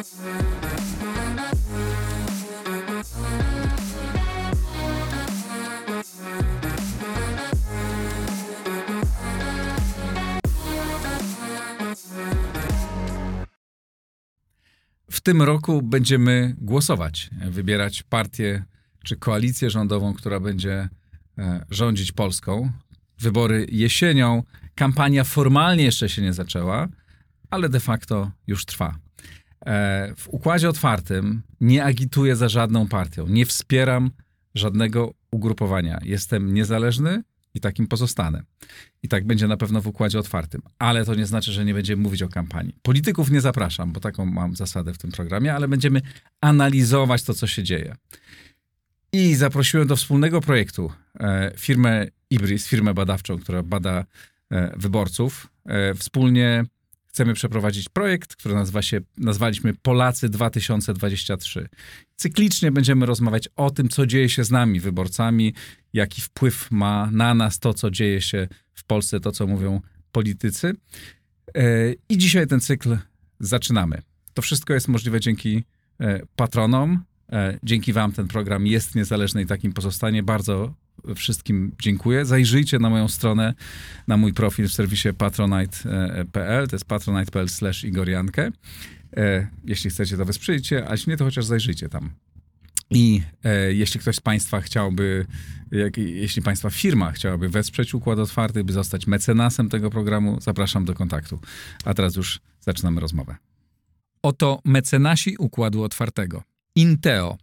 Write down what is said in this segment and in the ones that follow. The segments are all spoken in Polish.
W tym roku będziemy głosować, wybierać partię czy koalicję rządową, która będzie e, rządzić Polską. Wybory jesienią, kampania formalnie jeszcze się nie zaczęła, ale de facto już trwa. E, w układzie otwartym nie agituję za żadną partią, nie wspieram żadnego ugrupowania. Jestem niezależny i takim pozostanę. I tak będzie na pewno w układzie otwartym. Ale to nie znaczy, że nie będziemy mówić o kampanii. Polityków nie zapraszam, bo taką mam zasadę w tym programie, ale będziemy analizować to, co się dzieje. I zaprosiłem do wspólnego projektu e, firmę Ibris, firmę badawczą, która bada e, wyborców. Wspólnie chcemy przeprowadzić projekt, który nazywa się, nazwaliśmy Polacy 2023. Cyklicznie będziemy rozmawiać o tym, co dzieje się z nami, wyborcami, jaki wpływ ma na nas to, co dzieje się w Polsce, to, co mówią politycy. E, I dzisiaj ten cykl zaczynamy. To wszystko jest możliwe dzięki e, patronom. E, dzięki Wam ten program jest niezależny i takim pozostanie. Bardzo wszystkim dziękuję. Zajrzyjcie na moją stronę, na mój profil w serwisie patronite.pl, to jest patronite.pl slash igoriankę. Jeśli chcecie, to wesprzyjcie, a jeśli nie, to chociaż zajrzyjcie tam. I e, jeśli ktoś z Państwa chciałby, jak, jeśli Państwa firma chciałaby wesprzeć Układ Otwarty, by zostać mecenasem tego programu, zapraszam do kontaktu. A teraz już zaczynamy rozmowę. Oto mecenasi Układu Otwartego. Inteo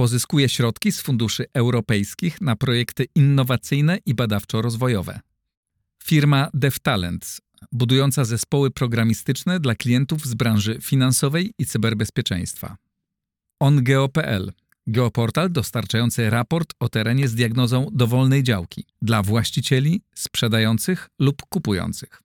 pozyskuje środki z funduszy europejskich na projekty innowacyjne i badawczo-rozwojowe. Firma DevTalents, budująca zespoły programistyczne dla klientów z branży finansowej i cyberbezpieczeństwa. OnGeo.pl Geoportal dostarczający raport o terenie z diagnozą dowolnej działki dla właścicieli, sprzedających lub kupujących.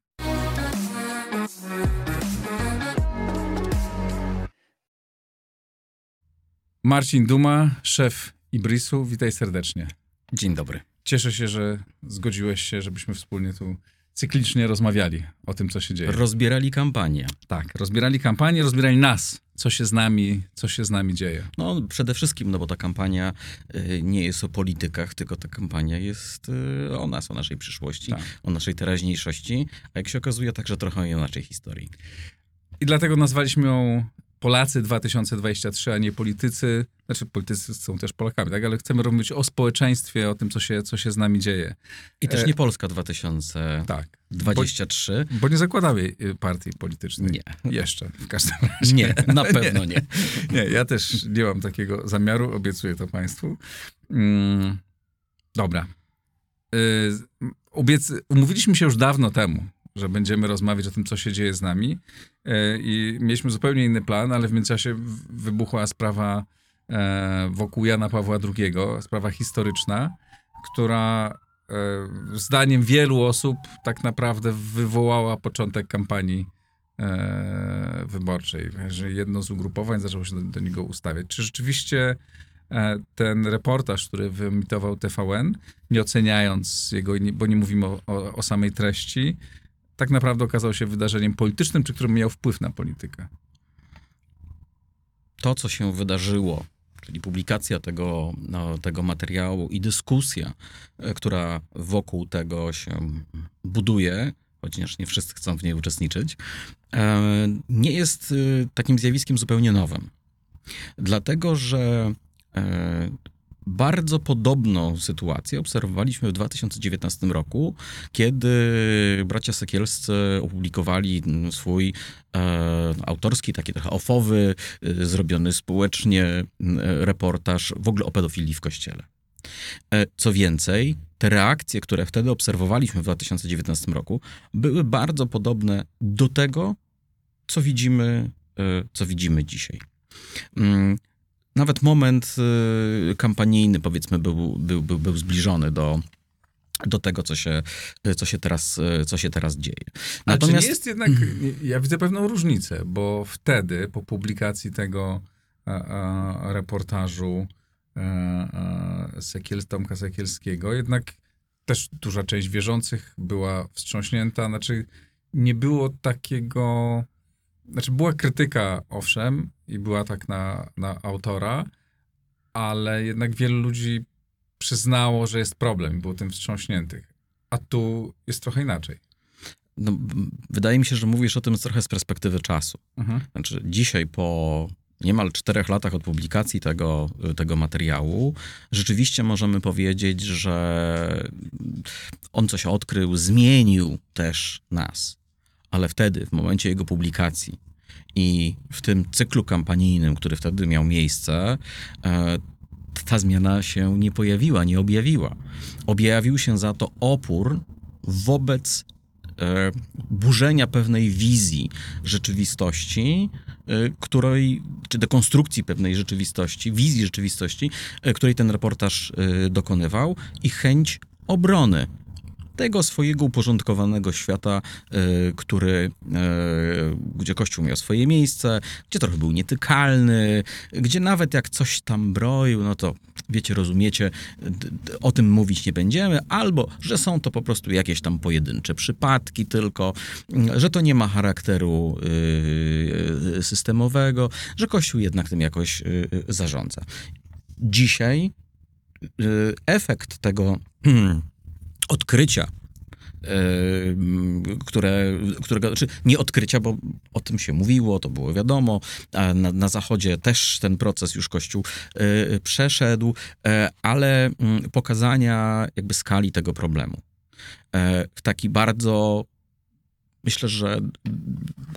Marcin Duma, szef Ibrisu, witaj serdecznie. Dzień dobry. Cieszę się, że zgodziłeś się, żebyśmy wspólnie tu cyklicznie rozmawiali o tym, co się dzieje. Rozbierali kampanię. Tak, rozbierali kampanię, rozbierali nas, co się z nami, co się z nami dzieje. No przede wszystkim, no bo ta kampania y, nie jest o politykach, tylko ta kampania jest y, o nas, o naszej przyszłości, tak. o naszej teraźniejszości, a jak się okazuje także trochę o naszej historii. I dlatego nazwaliśmy ją Polacy 2023, a nie politycy. Znaczy, politycy są też Polakami, tak? Ale chcemy rozmawiać o społeczeństwie, o tym, co się, co się z nami dzieje. I też e... nie Polska 2023. Tak. Bo nie zakładamy y, partii politycznej. Nie. Jeszcze, w każdym razie. Nie, na pewno nie. nie. Nie, ja też nie mam takiego zamiaru, obiecuję to Państwu. Mm, dobra. Y, obiec... Umówiliśmy się już dawno temu, że będziemy rozmawiać o tym, co się dzieje z nami. E, I mieliśmy zupełnie inny plan, ale w międzyczasie wybuchła sprawa e, wokół Jana Pawła II, sprawa historyczna, która e, zdaniem wielu osób tak naprawdę wywołała początek kampanii wyborczej, że jedno z ugrupowań zaczęło się do, do niego ustawiać. Czy rzeczywiście ten reportaż, który wyemitował TVN, nie oceniając jego, bo nie mówimy o, o, o samej treści, tak naprawdę okazał się wydarzeniem politycznym, czy którym miał wpływ na politykę? To, co się wydarzyło, czyli publikacja tego, no, tego materiału i dyskusja, e, która wokół tego się buduje, chociaż nie wszyscy chcą w niej uczestniczyć, e, nie jest e, takim zjawiskiem zupełnie nowym. Dlatego, że bardzo podobną sytuację obserwowaliśmy w 2019 roku, kiedy bracia Sekielscy opublikowali swój e, autorski, taki trochę ofowy, e, zrobiony społecznie e, reportaż w ogóle o pedofilii w kościele. E, co więcej, te reakcje, które wtedy obserwowaliśmy w 2019 roku, były bardzo podobne do tego, co widzimy, e, co widzimy dzisiaj. Nawet moment y, kampanijny, powiedzmy, był, był, był, był zbliżony do, do tego, co się, co się, teraz, co się teraz dzieje. Natomiast... Ale czy nie jest jednak, ja widzę pewną różnicę, bo wtedy, po publikacji tego a, a, reportażu a, Sekiel, Tomka Sekielskiego, jednak też duża część wierzących była wstrząśnięta, znaczy nie było takiego, znaczy była krytyka, owszem, i był atak na, na autora, ale jednak wielu ludzi przyznało, że jest problem i było tym wstrząśniętych. A tu jest trochę inaczej. No, wydaje mi się, że mówisz o tym trochę z perspektywy czasu. Znaczy, dzisiaj po niemal czterech latach od publikacji tego, tego materiału, rzeczywiście możemy powiedzieć, że on coś odkrył, zmienił też nas. Ale wtedy, w momencie jego publikacji i w tym cyklu kampanijnym, który wtedy miał miejsce, e, ta zmiana się nie pojawiła, nie objawiła. Objawił się za to opór wobec e, burzenia pewnej wizji rzeczywistości, e, której, czy dekonstrukcji pewnej rzeczywistości, wizji rzeczywistości, której ten reportaż dokonywał i chęć obrony tego swojego uporządkowanego świata, e, który, e, gdzie Kościół miał swoje miejsce, gdzie trochę był nietykalny, gdzie nawet jak coś tam broił, no to wiecie, rozumiecie, o tym mówić nie będziemy, albo że są to po prostu jakieś tam pojedyncze przypadki tylko, że to nie ma charakteru y, systemowego, że Kościół jednak tym jakoś y, zarządza. Dzisiaj y, efekt tego odkrycia, które, którego, czy nie odkrycia, bo o tym się mówiło, to było wiadomo, a na, na Zachodzie też ten proces już Kościół y, przeszedł, e, ale mm, pokazania jakby skali tego problemu. E, w taki bardzo myślę, że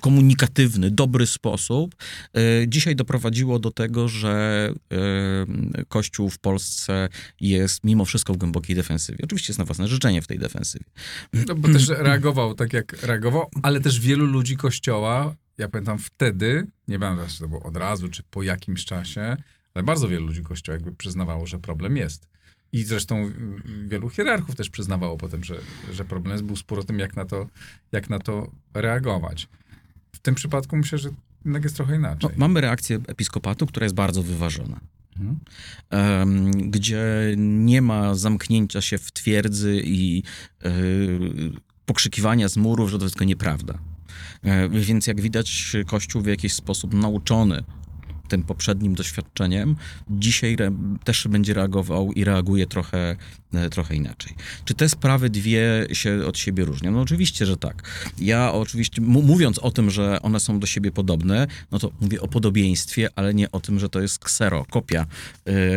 komunikatywny, dobry sposób, e, dzisiaj doprowadziło do tego, że e, Kościół w Polsce jest mimo wszystko w głębokiej defensywie. Oczywiście jest na własne życzenie w tej defensywie. No bo też reagował tak, jak reagował, ale też wielu ludzi kościoła, ja pamiętam wtedy, nie pamiętam, czy to było od razu, czy po jakimś czasie, ale bardzo wielu ludzi kościoła jakby przyznawało, że problem jest. I zresztą y, wielu hierarchów też przyznawało potem, że, że problem jest. Był spór o tym, jak na, to, jak na to reagować. W tym przypadku myślę, że jednak jest trochę No, inaczej. mamy reakcję episkopatu, która jest bardzo wyważona. Mhm. gdzie nie ma zamknięcia się w twierdzy i e, pokrzykiwania z murów, że to wszystko nieprawda. E, więc jak widać, Kościół w jakiś sposób nauczony tym poprzednim doświadczeniem, dzisiaj też będzie reagował i reaguje trochę, e, trochę inaczej. Czy te sprawy dwie się od siebie różnią? No oczywiście, że tak. Ja oczywiście, mówiąc o tym, że one są do siebie podobne, no to mówię o podobieństwie, ale nie o tym, że to jest ksero, kopia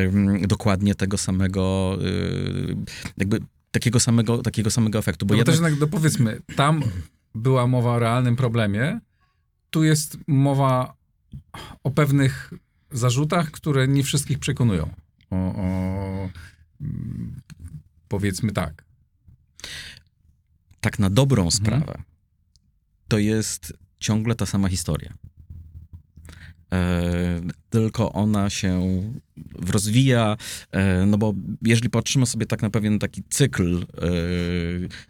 ym, dokładnie tego samego, y, jakby takiego samego, takiego samego efektu. Bo No jednak, też jednak, no powiedzmy, tam była mowa o realnym problemie, tu jest mowa o pewnych zarzutach, które nie wszystkich przekonują. O, o, powiedzmy tak. tak na dobrą Mhm. sprawę, to jest ciągle ta sama historia. E, tylko ona się rozwija, e, no bo jeżeli patrzymy sobie tak na pewien taki cykl e,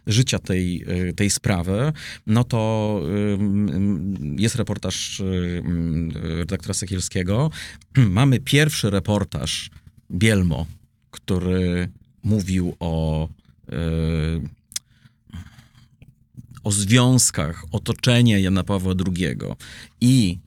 życia tej, tej sprawy, no to jest reportaż redaktora Sekielskiego. Mamy pierwszy reportaż Bielmo, który mówił o o związkach otoczenia Jana Pawła II i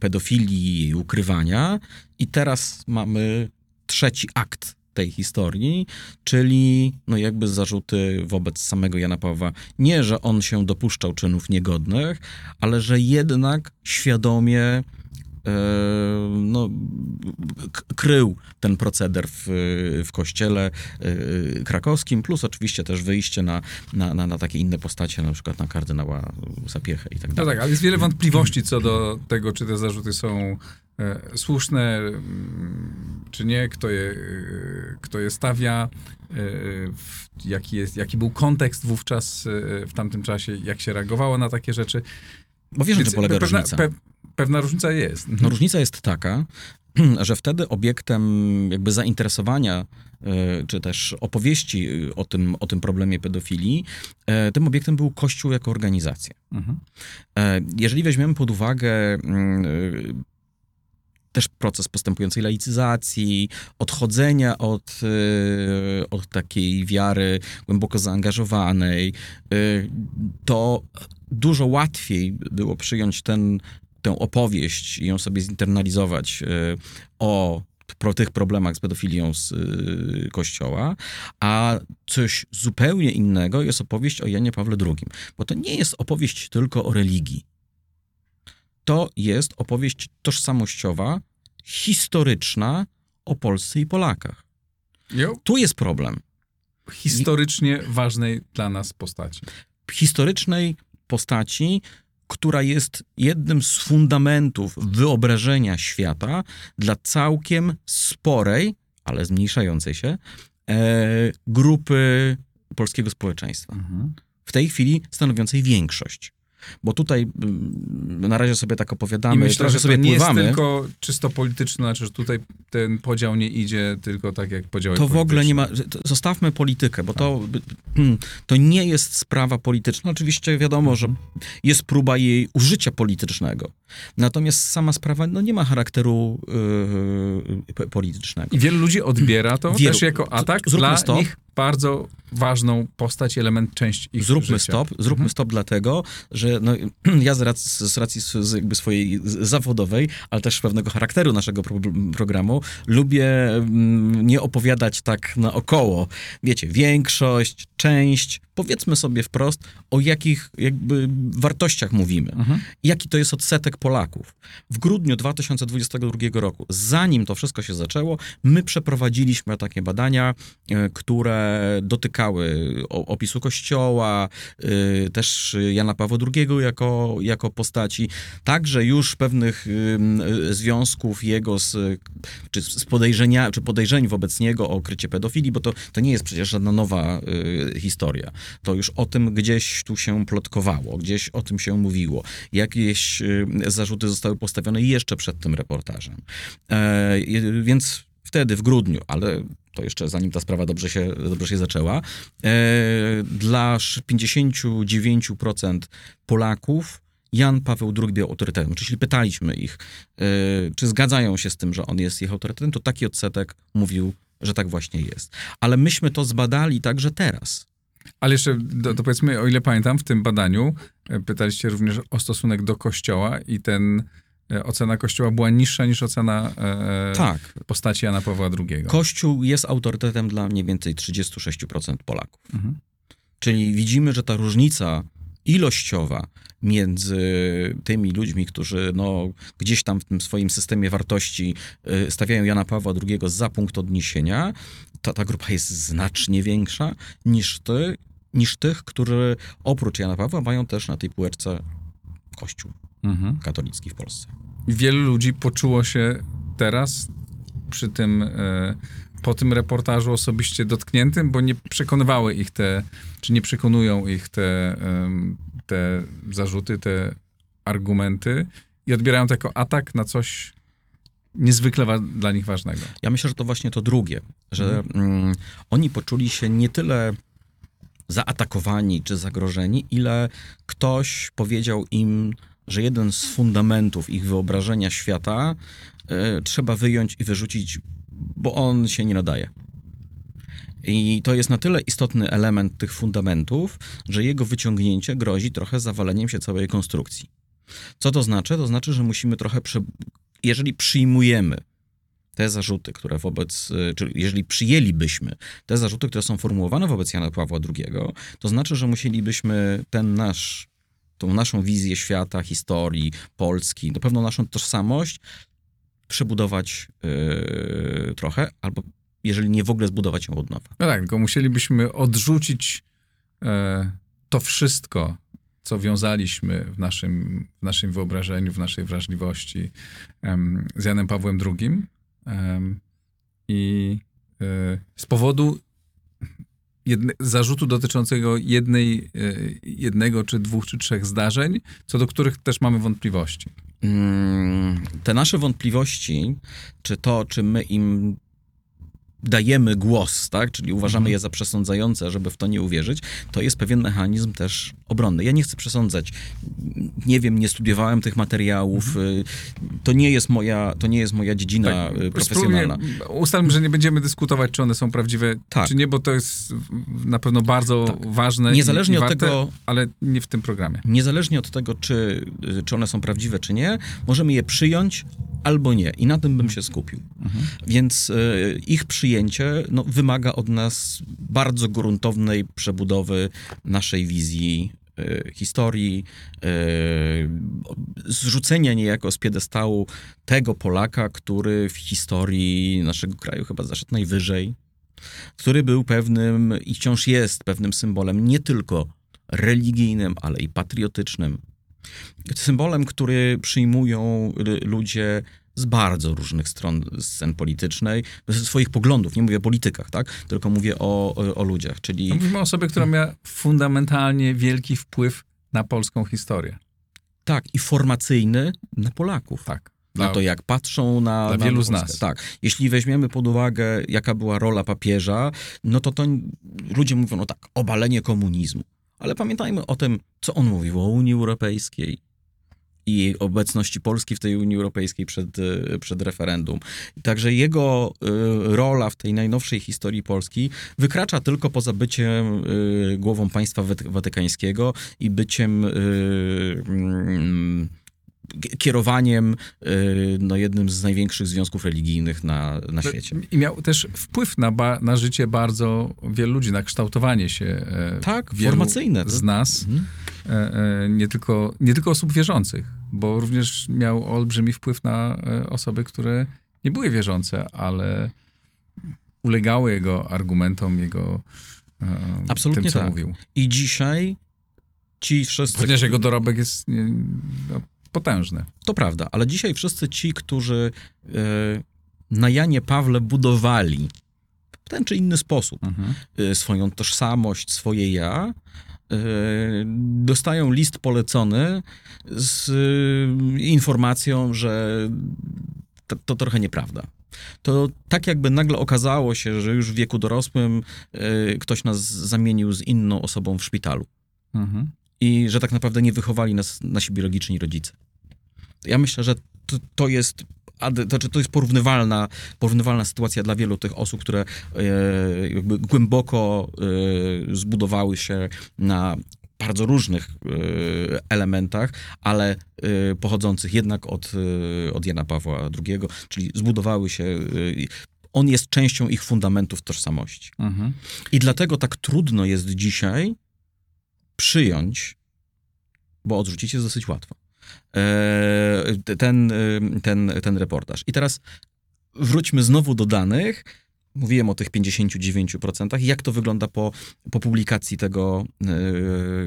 pedofilii i jej ukrywania. I teraz mamy trzeci akt tej historii, czyli no jakby zarzuty wobec samego Jana Pawła. Nie, że on się dopuszczał czynów niegodnych, ale że jednak świadomie e, no, k- krył ten proceder w, w kościele e, krakowskim, plus oczywiście też wyjście na, na, na, na takie inne postacie, na przykład na kardynała Sapiechę i tak No dalej. tak, ale jest wiele wątpliwości co do tego, czy te zarzuty są e, słuszne, mm, czy nie, kto je, e, kto je stawia, e, jaki, jest, jaki był kontekst wówczas e, w tamtym czasie, jak się reagowało na takie rzeczy. Bo wiesz, na czym polega pewna, różnica? Pe, pewna różnica jest. No, różnica jest taka, że wtedy obiektem jakby zainteresowania e, czy też opowieści o tym, o tym problemie pedofilii, e, tym obiektem był Kościół jako organizacja. Mhm. E, Jeżeli weźmiemy pod uwagę mm, też proces postępującej laicyzacji, odchodzenia od, od takiej wiary głęboko zaangażowanej, to dużo łatwiej było przyjąć ten tę opowieść i ją sobie zinternalizować e, o pro tych problemach z pedofilią z y, kościoła, a coś zupełnie innego jest opowieść o Janie Pawle II. Bo to nie jest opowieść tylko o religii. To jest opowieść tożsamościowa, historyczna o Polsce i Polakach. Jo. Tu jest problem. Historycznie ważnej dla nas postaci. Historycznej postaci, która jest jednym z fundamentów wyobrażenia świata dla całkiem sporej, ale zmniejszającej się, e, grupy polskiego społeczeństwa. W tej chwili stanowiącej większość. Bo tutaj mm, na razie sobie tak opowiadamy, I myślę, że sobie to nie pływamy. jest tylko czysto polityczne, znaczy, że tutaj ten podział nie idzie tylko tak jak podziały To w ogóle nie ma. Zostawmy politykę, bo to, hmm, to nie jest sprawa polityczna. Oczywiście wiadomo, że jest próba jej użycia politycznego. Natomiast sama sprawa no, nie ma charakteru yy, politycznego. I wielu ludzi odbiera to Wielu. też jako atak Zróbmy dla stop. nich bardzo ważną postać, element, część ich Zróbmy życia. stop, zróbmy stop dlatego, że no, ja z racji, z racji jakby swojej zawodowej, ale też pewnego charakteru naszego pro, programu, lubię mm, nie opowiadać tak naokoło. Wiecie, większość, część, powiedzmy sobie wprost, o jakich jakby wartościach mówimy. Mhm. Jaki to jest odsetek Polaków. W grudniu 2022 roku, zanim to wszystko się zaczęło, my przeprowadziliśmy takie badania, e, które dotykały opisu Kościoła, e, też Jana Pawła II jako, jako postaci, także już pewnych e, związków jego z, czy z podejrzenia, czy podejrzeń wobec niego o krycie pedofilii, bo to, to nie jest przecież żadna nowa historia. To już o tym gdzieś tu się plotkowało, gdzieś o tym się mówiło. Jakieś y, zarzuty zostały postawione jeszcze przed tym reportażem. E, więc wtedy, w grudniu, ale to jeszcze zanim ta sprawa dobrze się, dobrze się zaczęła, e, dla sz- 59% Polaków Jan Paweł II był autorytetem. Czyli pytaliśmy ich, e, czy zgadzają się z tym, że on jest ich autorytetem, to taki odsetek mówił, że tak właśnie jest. Ale myśmy to zbadali także teraz. Ale jeszcze, do, to powiedzmy, o ile pamiętam, w tym badaniu e, pytaliście również o stosunek do Kościoła i ten e, ocena Kościoła była niższa niż ocena e, Tak. postaci Jana Pawła II. Kościół jest autorytetem dla mniej więcej 36% Polaków. Mhm. Czyli widzimy, że ta różnica ilościowa między tymi ludźmi, którzy no, gdzieś tam w tym swoim systemie wartości y, stawiają Jana Pawła II za punkt odniesienia, ta, ta grupa jest znacznie większa niż, ty, niż tych, którzy oprócz Jana Pawła mają też na tej półeczce Kościół Mhm. katolicki w Polsce. Wielu ludzi poczuło się teraz przy tym, e, po tym reportażu osobiście dotkniętym, bo nie przekonywały ich te, czy nie przekonują ich te, te zarzuty, te argumenty i odbierają to jako atak na coś niezwykle wa- dla nich ważnego. Ja myślę, że to właśnie to drugie, że mm, oni poczuli się nie tyle zaatakowani czy zagrożeni, ile ktoś powiedział im, że jeden z fundamentów ich wyobrażenia świata e, trzeba wyjąć i wyrzucić, bo on się nie nadaje. I to jest na tyle istotny element tych fundamentów, że jego wyciągnięcie grozi trochę zawaleniem się całej konstrukcji. Co to znaczy? To znaczy, że musimy trochę, prze... jeżeli przyjmujemy te zarzuty, które wobec, y, czyli jeżeli przyjęlibyśmy te zarzuty, które są formułowane wobec Jana Pawła II, to znaczy, że musielibyśmy ten nasz, tą naszą wizję świata, historii, Polski, no pewną naszą tożsamość przebudować yy, trochę, albo jeżeli nie w ogóle zbudować ją od nowa. No tak, tylko musielibyśmy odrzucić e, to wszystko, co wiązaliśmy w naszym, w naszym wyobrażeniu, w naszej wrażliwości em, z Janem Pawłem II. Em, I e, z powodu jedne, zarzutu dotyczącego jednej, e, jednego, czy dwóch, czy trzech zdarzeń, co do których też mamy wątpliwości. Mm, te nasze wątpliwości, czy to, czy my im dajemy głos, tak? czyli uważamy je za przesądzające, żeby w to nie uwierzyć, to jest pewien mechanizm też obronny. Ja nie chcę przesądzać, nie wiem, nie studiowałem tych materiałów, y, to nie jest moja, to nie jest moja dziedzina Tak, y, profesjonalna. Spróbujmy- Ustalmy, że nie będziemy dyskutować, czy one są prawdziwe, Tak. czy nie, bo to jest na pewno bardzo Tak. ważne. Niezależnie i, i od warte, tego- Ale nie w tym programie. Niezależnie od tego, czy, y, czy one są prawdziwe, czy nie, możemy je przyjąć albo nie. I na tym bym się skupił. Więc y, ich przyjęcie no, wymaga od nas bardzo gruntownej przebudowy naszej wizji y, historii, y, zrzucenia niejako z piedestału tego Polaka, który w historii naszego kraju chyba zaszedł najwyżej, który był pewnym i wciąż jest pewnym symbolem nie tylko religijnym, ale i patriotycznym. Symbolem, który przyjmują ludzie z bardzo różnych stron scen politycznej, ze swoich poglądów, nie mówię o politykach, tak? tylko mówię o, o, o ludziach, czyli No, Mówimy o osobie, która miała fundamentalnie wielki wpływ na polską historię. tak, i formacyjny na Polaków. Tak. na to, jak patrzą na. dla na wielu z Polskę. nas. Tak. Jeśli weźmiemy pod uwagę, jaka była rola papieża, no to to ludzie mówią, no tak, obalenie komunizmu. Ale pamiętajmy o tym, co on mówił o Unii Europejskiej i obecności Polski w tej Unii Europejskiej przed, e, przed referendum. Także jego e, rola w tej najnowszej historii Polski wykracza tylko poza byciem e, głową państwa waty- watykańskiego i byciem mm, kierowaniem y, no, jednym z największych związków religijnych na, na świecie. I miał też wpływ na, ba- na życie bardzo wielu ludzi, na kształtowanie się e, Tak, wielu formacyjne. z nas, Mhm. e, e, nie, tylko, nie tylko osób wierzących, bo również miał olbrzymi wpływ na osoby, które nie były wierzące, ale ulegały jego argumentom, jego Absolutnie tym, co tak. mówił. I dzisiaj ci wszyscy... Chociaż jego dorobek jest nie, no, potężny. To prawda, ale dzisiaj wszyscy ci, którzy y, na Janie Pawle budowali w ten czy inny sposób Mhm. y, swoją tożsamość, swoje ja, y, dostają list polecony z informacją, że to, to trochę nieprawda. To tak jakby nagle okazało się, że już w wieku dorosłym ktoś nas zamienił z inną osobą w szpitalu Mhm. I że tak naprawdę nie wychowali nas nasi biologiczni rodzice. Ja myślę, że to, to jest to, znaczy to jest porównywalna, porównywalna sytuacja dla wielu tych osób, które e, jakby głęboko e, zbudowały się na bardzo różnych e, elementach, ale pochodzących jednak od, od Jana Pawła II, czyli zbudowały się. On jest częścią ich fundamentów tożsamości. Mhm. I dlatego tak trudno jest dzisiaj przyjąć, bo odrzucić jest dosyć łatwo, e, ten, e, ten, ten reportaż. I teraz wróćmy znowu do danych. Mówiłem o tych 59%. Jak to wygląda po, po publikacji tego,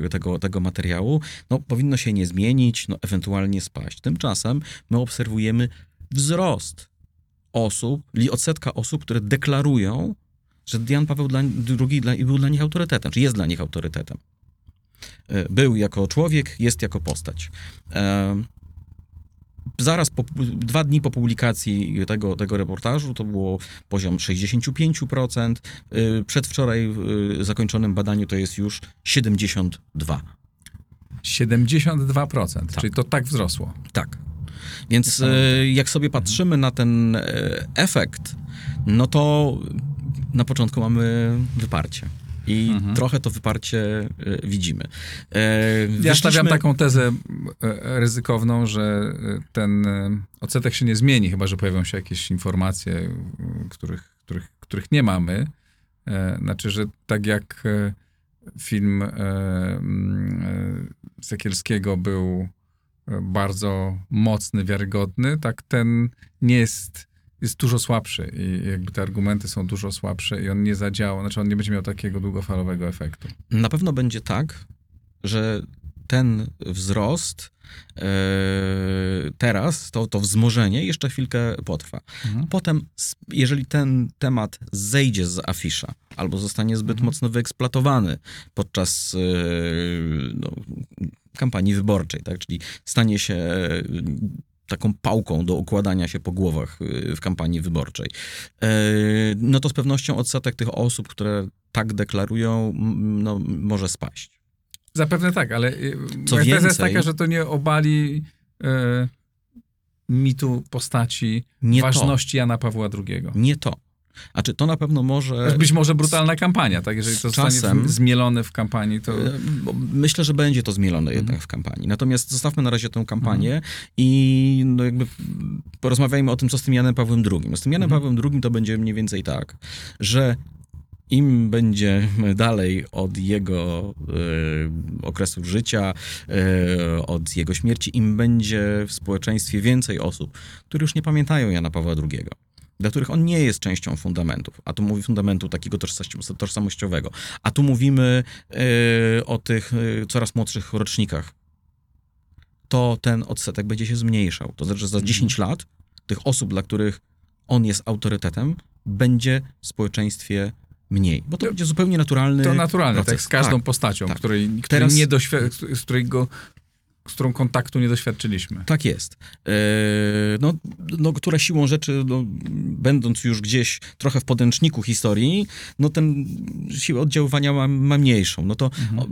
e, tego, tego materiału? No, powinno się nie zmienić, no, ewentualnie spaść. Tymczasem my obserwujemy wzrost osób, odsetka osób, które deklarują, że Jan Paweł II był dla nich autorytetem, czy jest dla nich autorytetem. E, Był jako człowiek, jest jako postać. E, Zaraz po, dwa dni po publikacji tego, tego reportażu to było poziom 65%. e, Przedwczoraj w zakończonym badaniu to jest już 72%. 72%, Tak. czyli to tak wzrosło. Tak. Więc jak sobie patrzymy na ten efekt, no to na początku mamy wyparcie. I Mhm. trochę to wyparcie e, widzimy. E, Ja stawiam taką tezę e, ryzykowną, że ten odsetek się nie zmieni, chyba że pojawią się jakieś informacje, których, których, których nie mamy. Znaczy, że tak jak film Sekielskiego był bardzo mocny, wiarygodny, tak ten nie jest, jest dużo słabszy i jakby te argumenty są dużo słabsze i on nie zadziała, znaczy on nie będzie miał takiego długofalowego efektu. Na pewno będzie tak, że ten wzrost e, teraz, to, to wzmożenie jeszcze chwilkę potrwa. Mhm. Potem, jeżeli ten temat zejdzie z afisza albo zostanie zbyt Mhm. mocno wyeksploatowany podczas e, no, kampanii wyborczej, tak? czyli stanie się taką pałką do układania się po głowach y, w kampanii wyborczej, e, no to z pewnością odsetek tych osób, które tak deklarują, no, może spaść. Zapewne tak, ale y, Co moja teza jest więcej- taka, że to nie obali e, mitu postaci Nie ważności Jana Pawła II. to. Nie to. A czy to na pewno może... być może brutalna kampania, tak? Jeżeli to z zostanie czasem- zmielone w kampanii, to... E, Myślę, że będzie to zmielone Mhm. jednak w kampanii. Natomiast zostawmy na razie tę kampanię i no jakby porozmawiajmy o tym, co z tym Janem Pawłem II. No z tym Janem Mhm. Pawłem II to będzie mniej więcej tak, że im będzie dalej od jego e, okresu życia, e, od jego śmierci, im będzie w społeczeństwie więcej osób, które już nie pamiętają Jana Pawła II, dla których on nie jest częścią fundamentów, a tu mówi fundamentu takiego tożsamości- tożsamościowego, a tu mówimy e, o tych e, coraz młodszych rocznikach, to ten odsetek będzie się zmniejszał. To znaczy, że za 10 lat tych osób, dla których on jest autorytetem, będzie w społeczeństwie mniej. Bo to To- będzie zupełnie naturalny To naturalne, proces. tak z każdą Tak, postacią, tak. której, której Teraz- nie doświ- z którego, z którą kontaktu nie doświadczyliśmy. Tak jest. E, no, no, która siłą rzeczy, no, będąc już gdzieś trochę w podręczniku historii, no ten siłę oddziaływania ma, ma mniejszą. No to o,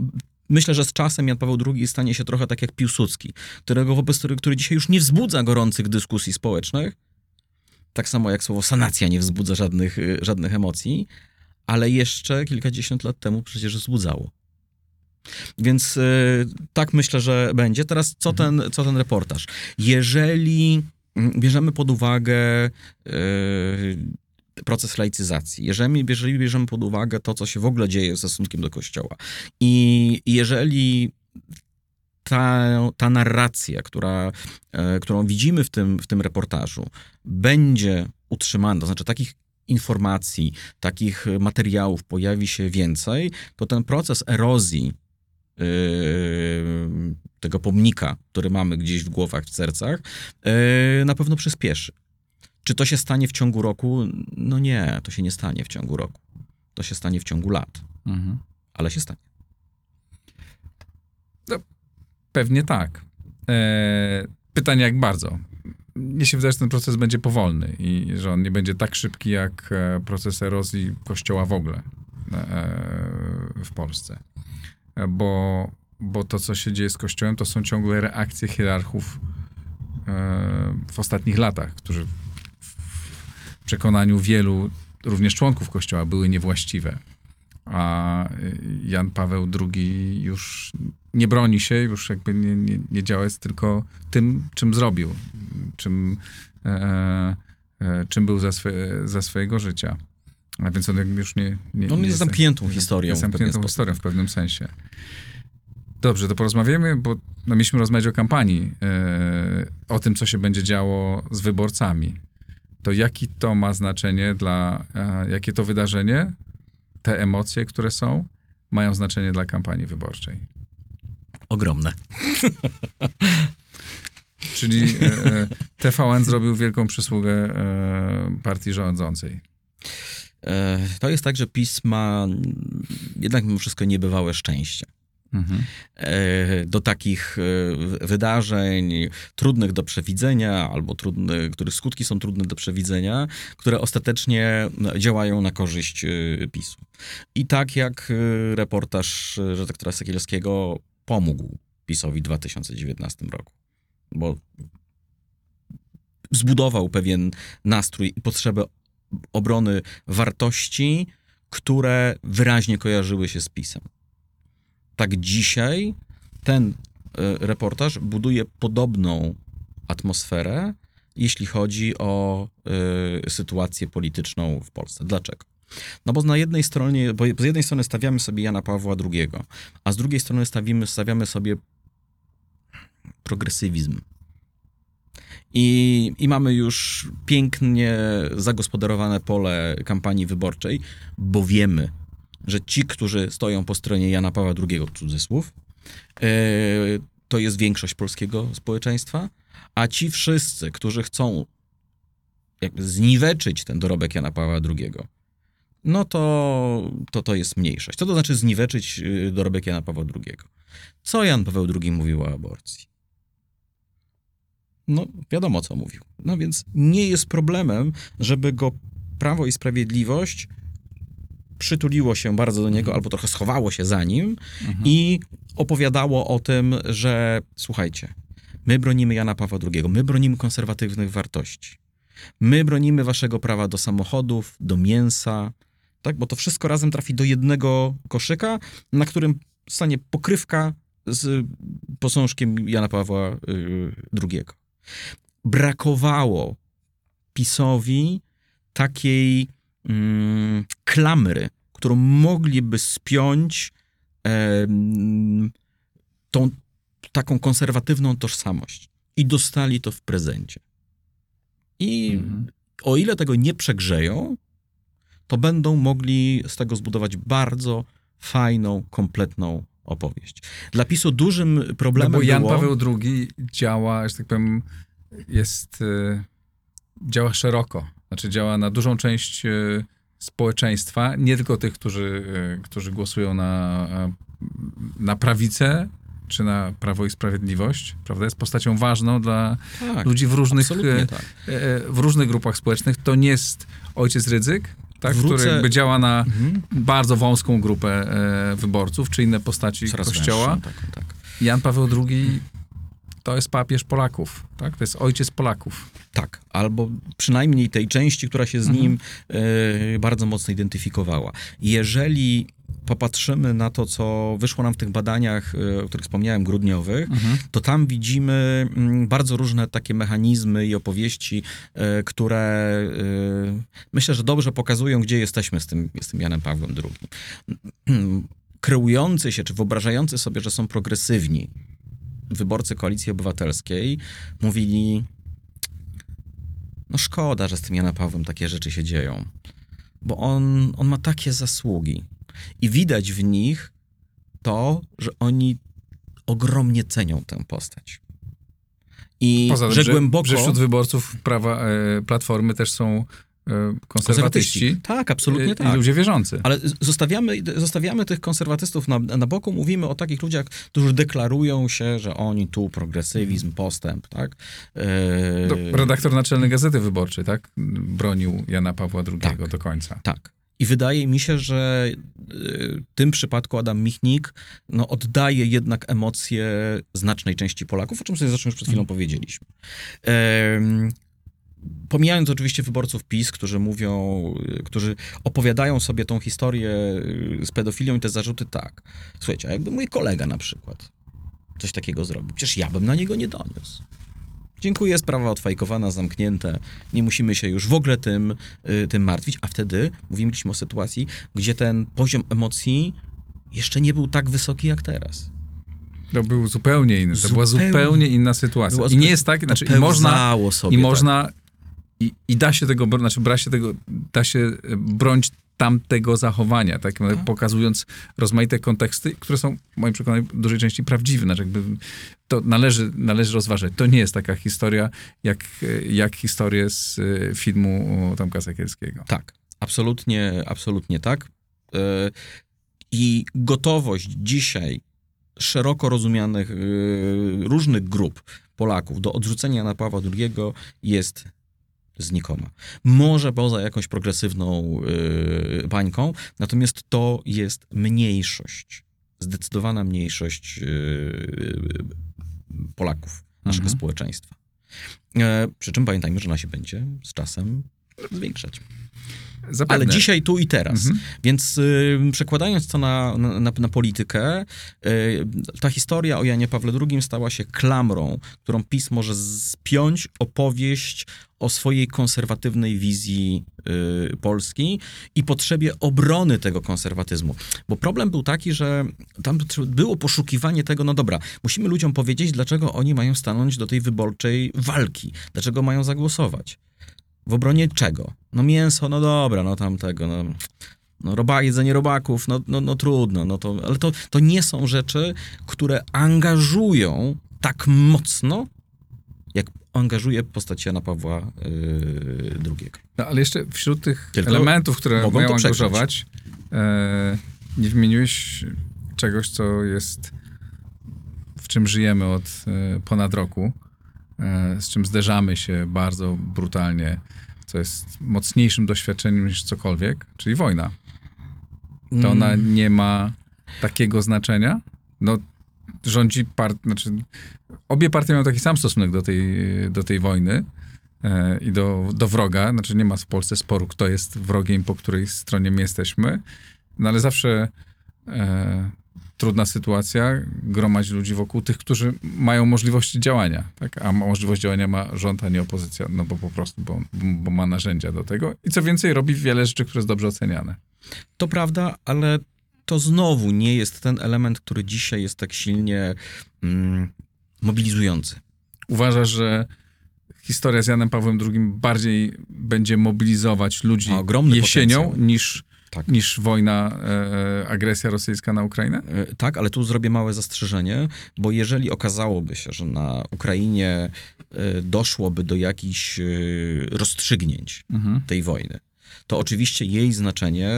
myślę, że z czasem Jan Paweł II stanie się trochę tak jak Piłsudski, którego wobec który, który dzisiaj już nie wzbudza gorących dyskusji społecznych, tak samo jak słowo sanacja nie wzbudza żadnych, y, żadnych emocji, ale jeszcze kilkadziesiąt lat temu przecież wzbudzało. Więc y, tak myślę, że będzie. Teraz co ten, co ten reportaż? Jeżeli mm, bierzemy pod uwagę y, proces laicyzacji, jeżeli, jeżeli bierzemy pod uwagę to, co się w ogóle dzieje z stosunkiem do Kościoła i jeżeli ta, ta narracja, która, e, którą widzimy w tym, w tym reportażu, będzie utrzymana, to znaczy takich informacji, takich materiałów pojawi się więcej, to ten proces erozji tego pomnika, który mamy gdzieś w głowach, w sercach, yy, na pewno przyspieszy. Czy to się stanie w ciągu roku? No nie, to się nie stanie w ciągu roku. To się stanie w ciągu lat, Mhm. ale się stanie. Pewnie tak. E, pytanie jak bardzo. Mnie się wydaje, że ten proces będzie powolny i że on nie będzie tak szybki jak e, proces erozji kościoła w ogóle e, w Polsce. Bo, bo to, co się dzieje z kościołem, to są ciągle reakcje hierarchów e, w ostatnich latach, którzy w przekonaniu wielu, również członków kościoła, były niewłaściwe. A Jan Paweł II już nie broni się, już jakby nie, nie, nie działa, jest tylko tym, czym zrobił, czym, e, e, czym był za, swe, za swojego życia. A więc on już nie... nie On nie jest zamkniętą historią Jest w pewien zamkniętą historią w pewnym sensie. Dobrze, to porozmawiamy, bo no, mieliśmy rozmawiać o kampanii, e, o tym, co się będzie działo z wyborcami. To jaki to ma znaczenie dla, e, jakie to wydarzenie, te emocje, które są, mają znaczenie dla kampanii wyborczej. Ogromne. Czyli e, e, TVN zrobił wielką przysługę e, partii rządzącej. E, To jest tak, że PiS ma jednak mimo wszystko niebywałe szczęście. Mhm. e, do takich e, wydarzeń trudnych do przewidzenia, albo trudne, których skutki są trudne do przewidzenia, które ostatecznie działają na korzyść PiSu. I tak jak reportaż redaktora Sekielskiego pomógł PiSowi w 2019 roku, bo zbudował pewien nastrój i potrzebę obrony wartości, które wyraźnie kojarzyły się z PiSem tak dzisiaj ten e, reportaż buduje podobną atmosferę, jeśli chodzi o e, sytuację polityczną w Polsce. Dlaczego? No bo na jednej stronie, bo z jednej strony stawiamy sobie Jana Pawła II, a z drugiej strony stawimy, stawiamy sobie progresywizm. I, I mamy już pięknie zagospodarowane pole kampanii wyborczej, bo wiemy, że ci, którzy stoją po stronie Jana Pawła II, cudzysłów, e, to jest większość polskiego społeczeństwa, a ci wszyscy, którzy chcą jakby zniweczyć ten dorobek Jana Pawła II, no to, to to jest mniejszość. Co to znaczy zniweczyć y, dorobek Jana Pawła II? Co Jan Paweł II mówił o aborcji? No, wiadomo, co mówił. No więc nie jest problemem, żeby go Prawo i Sprawiedliwość przytuliło się bardzo do niego, albo trochę schowało się za nim i opowiadało o tym, że słuchajcie, my bronimy Jana Pawła II, my bronimy konserwatywnych wartości. My bronimy waszego prawa do samochodów, do mięsa, tak? Bo to wszystko razem trafi do jednego koszyka, na którym stanie pokrywka z posążkiem Jana Pawła y, II. Brakowało PiSowi takiej mm, klamry, którą mogliby spiąć em, tą taką konserwatywną tożsamość. I dostali to w prezencie. I Mhm. o ile tego nie przegrzeją, to będą mogli z tego zbudować bardzo fajną, kompletną opowieść. Dla PiSu dużym No problemem bo Jan było... Paweł II działa, że tak powiem, jest, e, działa szeroko. Znaczy działa na dużą część e, społeczeństwa, nie tylko tych, którzy, e, którzy głosują na, na prawicę, czy na Prawo i Sprawiedliwość, prawda? Jest postacią ważną dla tak, ludzi w różnych, tak. w różnych grupach społecznych. To nie jest ojciec Rydzyk, tak, Wrócę- który jakby działa na Mhm. bardzo wąską grupę e, wyborców, czy inne postaci Coraz kościoła. taką, tak. Jan Paweł II to jest papież Polaków, tak? To jest ojciec Polaków. Tak, albo przynajmniej tej części, która się z Mhm. nim e, bardzo mocno identyfikowała. Jeżeli popatrzymy na to, co wyszło nam w tych badaniach, e, o których wspomniałem, grudniowych, to tam widzimy mm, bardzo różne takie mechanizmy i opowieści, e, które e, myślę, że dobrze pokazują, gdzie jesteśmy z tym, z tym Janem Pawłem II. Kreujący się, czy wyobrażający sobie, że są progresywni wyborcy Koalicji Obywatelskiej, mówili, no szkoda, że z tym Janem Pawłem takie rzeczy się dzieją, bo on, on ma takie zasługi. I widać w nich to, że oni ogromnie cenią tę postać. I Poza że głęboko... że wśród wyborców prawa e, Platformy też są e, konserwatyści Tak, absolutnie e, tak. i ludzie wierzący. Ale zostawiamy, zostawiamy tych konserwatystów na, na boku, mówimy o takich ludziach, którzy deklarują się, że oni tu progresywizm, postęp, tak? E, To redaktor naczelny Gazety Wyborczej, tak? Bronił Jana Pawła II Tak. do końca. Tak. I wydaje mi się, że y, w tym przypadku Adam Michnik no, oddaje jednak emocje znacznej części Polaków, o czym sobie zresztą już przed chwilą powiedzieliśmy. Em, Pomijając oczywiście wyborców PiS, którzy mówią, y, którzy opowiadają sobie tą historię y, z pedofilią i te zarzuty tak. Słuchajcie, a jakby mój kolega na przykład coś takiego zrobił, przecież ja bym na niego nie doniósł. Dziękuję, sprawa odfajkowana, zamknięte. Nie musimy się już w ogóle tym, y, tym martwić. A wtedy mówiliśmy o sytuacji, gdzie ten poziom emocji jeszcze nie był tak wysoki jak teraz. To był zupełnie inny. To była Zupełnie. inna sytuacja. Była I nie jest tak, znaczy i można, sobie, i tak. można i, i da się tego, znaczy bra się tego, da się e, bronić tamtego zachowania, tak, pokazując rozmaite konteksty, które są w moim przekonaniu w dużej części prawdziwe. Znaczy jakby to należy, należy rozważać. To nie jest taka historia, jak, e, jak historie z e, filmu Tomka Sekielskiego. Tak, absolutnie, absolutnie tak. Y, I gotowość dzisiaj szeroko rozumianych różnych grup Polaków do odrzucenia na Pawła II jest znikoma. Może poza jakąś progresywną y, bańką, natomiast to jest mniejszość, zdecydowana mniejszość y, Polaków, naszego Mhm. społeczeństwa. E, przy czym pamiętajmy, że ona się będzie z czasem zwiększać. Zapewne. Ale dzisiaj, tu i teraz. Mhm. Więc y, przekładając to na, na, na, na politykę, y, ta historia o Janie Pawle II stała się klamrą, którą PiS może spiąć opowieść o swojej konserwatywnej wizji y, Polski i potrzebie obrony tego konserwatyzmu. Bo problem był taki, że tam było poszukiwanie tego, no dobra, musimy ludziom powiedzieć, dlaczego oni mają stanąć do tej wyborczej walki, dlaczego mają zagłosować. W obronie czego? No mięso, no dobra, no tamtego, no, no roba, jedzenie robaków, no, no, no trudno, no to, ale to, to nie są rzeczy, które angażują tak mocno, angażuje postać Jana Pawła yy, II. No, ale jeszcze wśród tych Tylko elementów, które mogą mają angażować, e, nie wymieniłeś czegoś, co jest, w czym żyjemy od e, ponad roku. e, z czym zderzamy się bardzo brutalnie, co jest mocniejszym doświadczeniem niż cokolwiek, czyli wojna. To ona Mm. nie ma takiego znaczenia. No, rządzi part, znaczy, obie partie mają taki sam stosunek do tej, do tej wojny e, i do, do wroga. Znaczy, nie ma w Polsce sporu, kto jest wrogiem, po której stronie my jesteśmy. No ale zawsze e, trudna sytuacja, gromadź ludzi wokół tych, którzy mają możliwości działania, tak? A możliwość działania ma rząd, a nie opozycja, no bo po prostu, bo, bo ma narzędzia do tego. I co więcej, robi wiele rzeczy, które jest dobrze oceniane. To prawda, ale to znowu nie jest ten element, który dzisiaj jest tak silnie mm, mobilizujący. Uważasz, że historia z Janem Pawłem II bardziej będzie mobilizować ludzi jesienią potencjał. niż, Tak. niż wojna, e, agresja rosyjska na Ukrainę? E, Tak, ale tu zrobię małe zastrzeżenie, bo jeżeli okazałoby się, że na Ukrainie e, doszłoby do jakichś e, rozstrzygnięć Mhm. tej wojny, to oczywiście jej znaczenie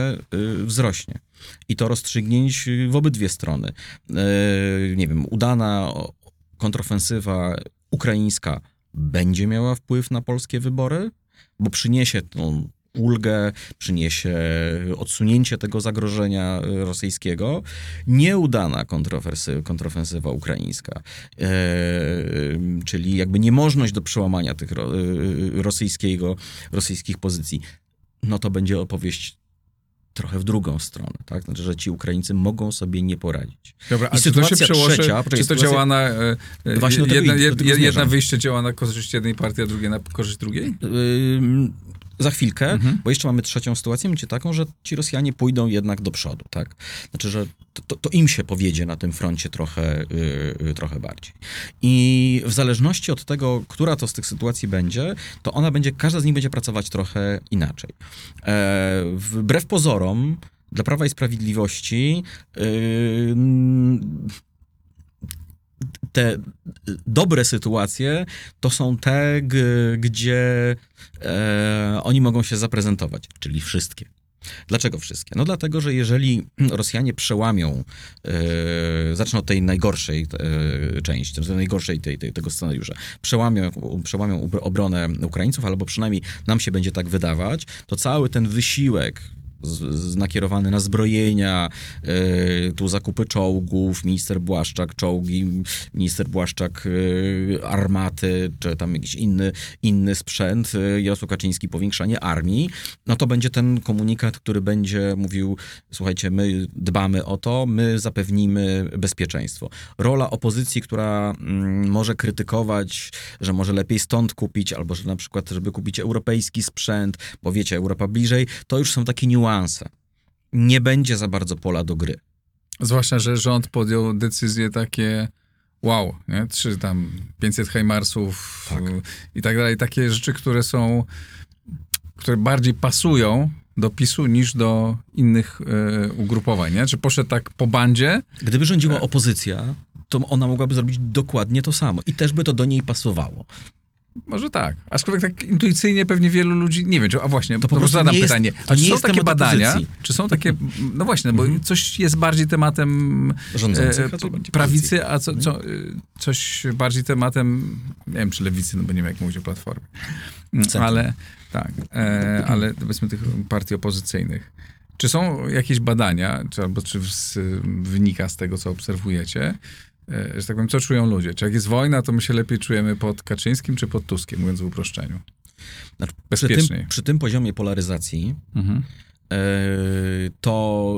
wzrośnie. I to rozstrzygnięć y, w obydwie strony. Y, Nie wiem, udana kontrofensywa ukraińska będzie miała wpływ na polskie wybory, bo przyniesie tą ulgę, przyniesie odsunięcie tego zagrożenia y, rosyjskiego. Nieudana kontrofensywa ukraińska, czyli jakby niemożność do przełamania tych ro, rosyjskiego, rosyjskich pozycji, no to będzie opowieść trochę w drugą stronę, tak? Znaczy, że ci Ukraińcy mogą sobie nie poradzić. Dobra, I a czy to się sytuacja przełoży, trzecia, czy to sytuacja- działa na... E, e, Właśnie jedna, jed, jedna wyjście działa na korzyść jednej partii, a drugie na korzyść drugiej? Ym, za chwilkę, Mhm. bo jeszcze mamy trzecią sytuację, będzie taką, że ci Rosjanie pójdą jednak do przodu, tak? Znaczy, że to, to, to im się powiedzie na tym froncie trochę, yy, trochę bardziej. I w zależności od tego, która to z tych sytuacji będzie, to ona będzie, każda z nich będzie pracować trochę inaczej. E, wbrew pozorom, dla Prawa i Sprawiedliwości yy, te dobre sytuacje to są te, gdzie e, oni mogą się zaprezentować, czyli wszystkie. Dlaczego wszystkie? No dlatego, że jeżeli Rosjanie przełamią, e, zaczną od tej najgorszej e, części, tej najgorszej tej, tej, tego scenariusza, przełamią, przełamią obronę Ukraińców, albo przynajmniej nam się będzie tak wydawać, to cały ten wysiłek nakierowany na zbrojenia, e, tu zakupy czołgów, minister Błaszczak czołgi, minister Błaszczak e, armaty, czy tam jakiś inny, inny sprzęt, e, Jarosław Kaczyński powiększanie armii, no to będzie ten komunikat, który będzie mówił, słuchajcie, my dbamy o to, my zapewnimy bezpieczeństwo. Rola opozycji, która mm, może krytykować, że może lepiej stąd kupić, albo że na przykład, żeby kupić europejski sprzęt, bo wiecie, Europa bliżej, to już są takie niuanse. Nie będzie za bardzo pola do gry. Zwłaszcza, że rząd podjął decyzje takie wow, nie? Trzy tam 500 Heimarsów Tak. i tak dalej. Takie rzeczy, które są, które bardziej pasują do PiSu niż do innych y, ugrupowań, nie? Czy poszedł tak po bandzie? Gdyby rządziła opozycja, to ona mogłaby zrobić dokładnie to samo i też by to do niej pasowało. Może tak. Aczkolwiek tak intuicyjnie pewnie wielu ludzi, nie wiem, czy, a właśnie, To po prostu zadam jest- pytanie. to A nie czy są takie badania, opozycji. czy są takie, no właśnie, bo coś jest bardziej tematem Rządzących, e, prawicy, a co, co, y, coś bardziej tematem, nie wiem, czy lewicy, no bo nie wiem, jak mówić o Platformie. Mm. Ale, tak, e, ale powiedzmy tych partii opozycyjnych. Czy są jakieś badania, czy, albo czy z, wynika z tego, co obserwujecie, e, że tak powiem, co czują ludzie? Czy jak jest wojna, to my się lepiej czujemy pod Kaczyńskim czy pod Tuskiem, mówiąc w uproszczeniu? Znaczy, przy, tym, przy tym poziomie polaryzacji Mhm. E, to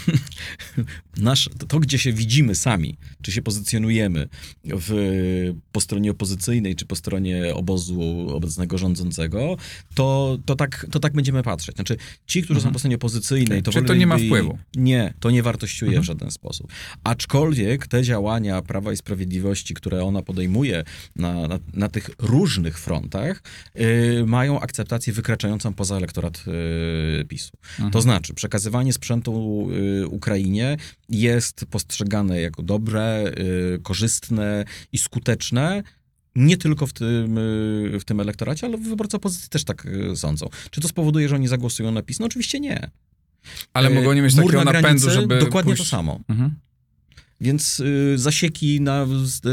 nasz, to, gdzie się widzimy sami, czy się pozycjonujemy w, po stronie opozycyjnej, czy po stronie obozu obecnego rządzącego, to, to, tak, to tak będziemy patrzeć. Znaczy, ci, którzy są po stronie opozycyjnej, to Czyli to nie ma wpływu? Nie, to nie wartościuje Mhm. w żaden sposób. Aczkolwiek te działania Prawa i Sprawiedliwości, które ona podejmuje na, na, na tych różnych frontach, y, mają akceptację wykraczającą poza elektorat y, PiSu. Mhm. To znaczy, przekazywanie sprzętu y, Ukrainie jest postrzegane jako dobre, y, korzystne i skuteczne. Nie tylko w tym, y, w tym elektoracie, ale wyborcy opozycji też tak y, sądzą. Czy to spowoduje, że oni zagłosują na PiS? No oczywiście nie. Ale Y, mogą nie mieć mur takiego na napędu, granicy, żeby Dokładnie pójść... to samo. Mhm. Więc zasieki na,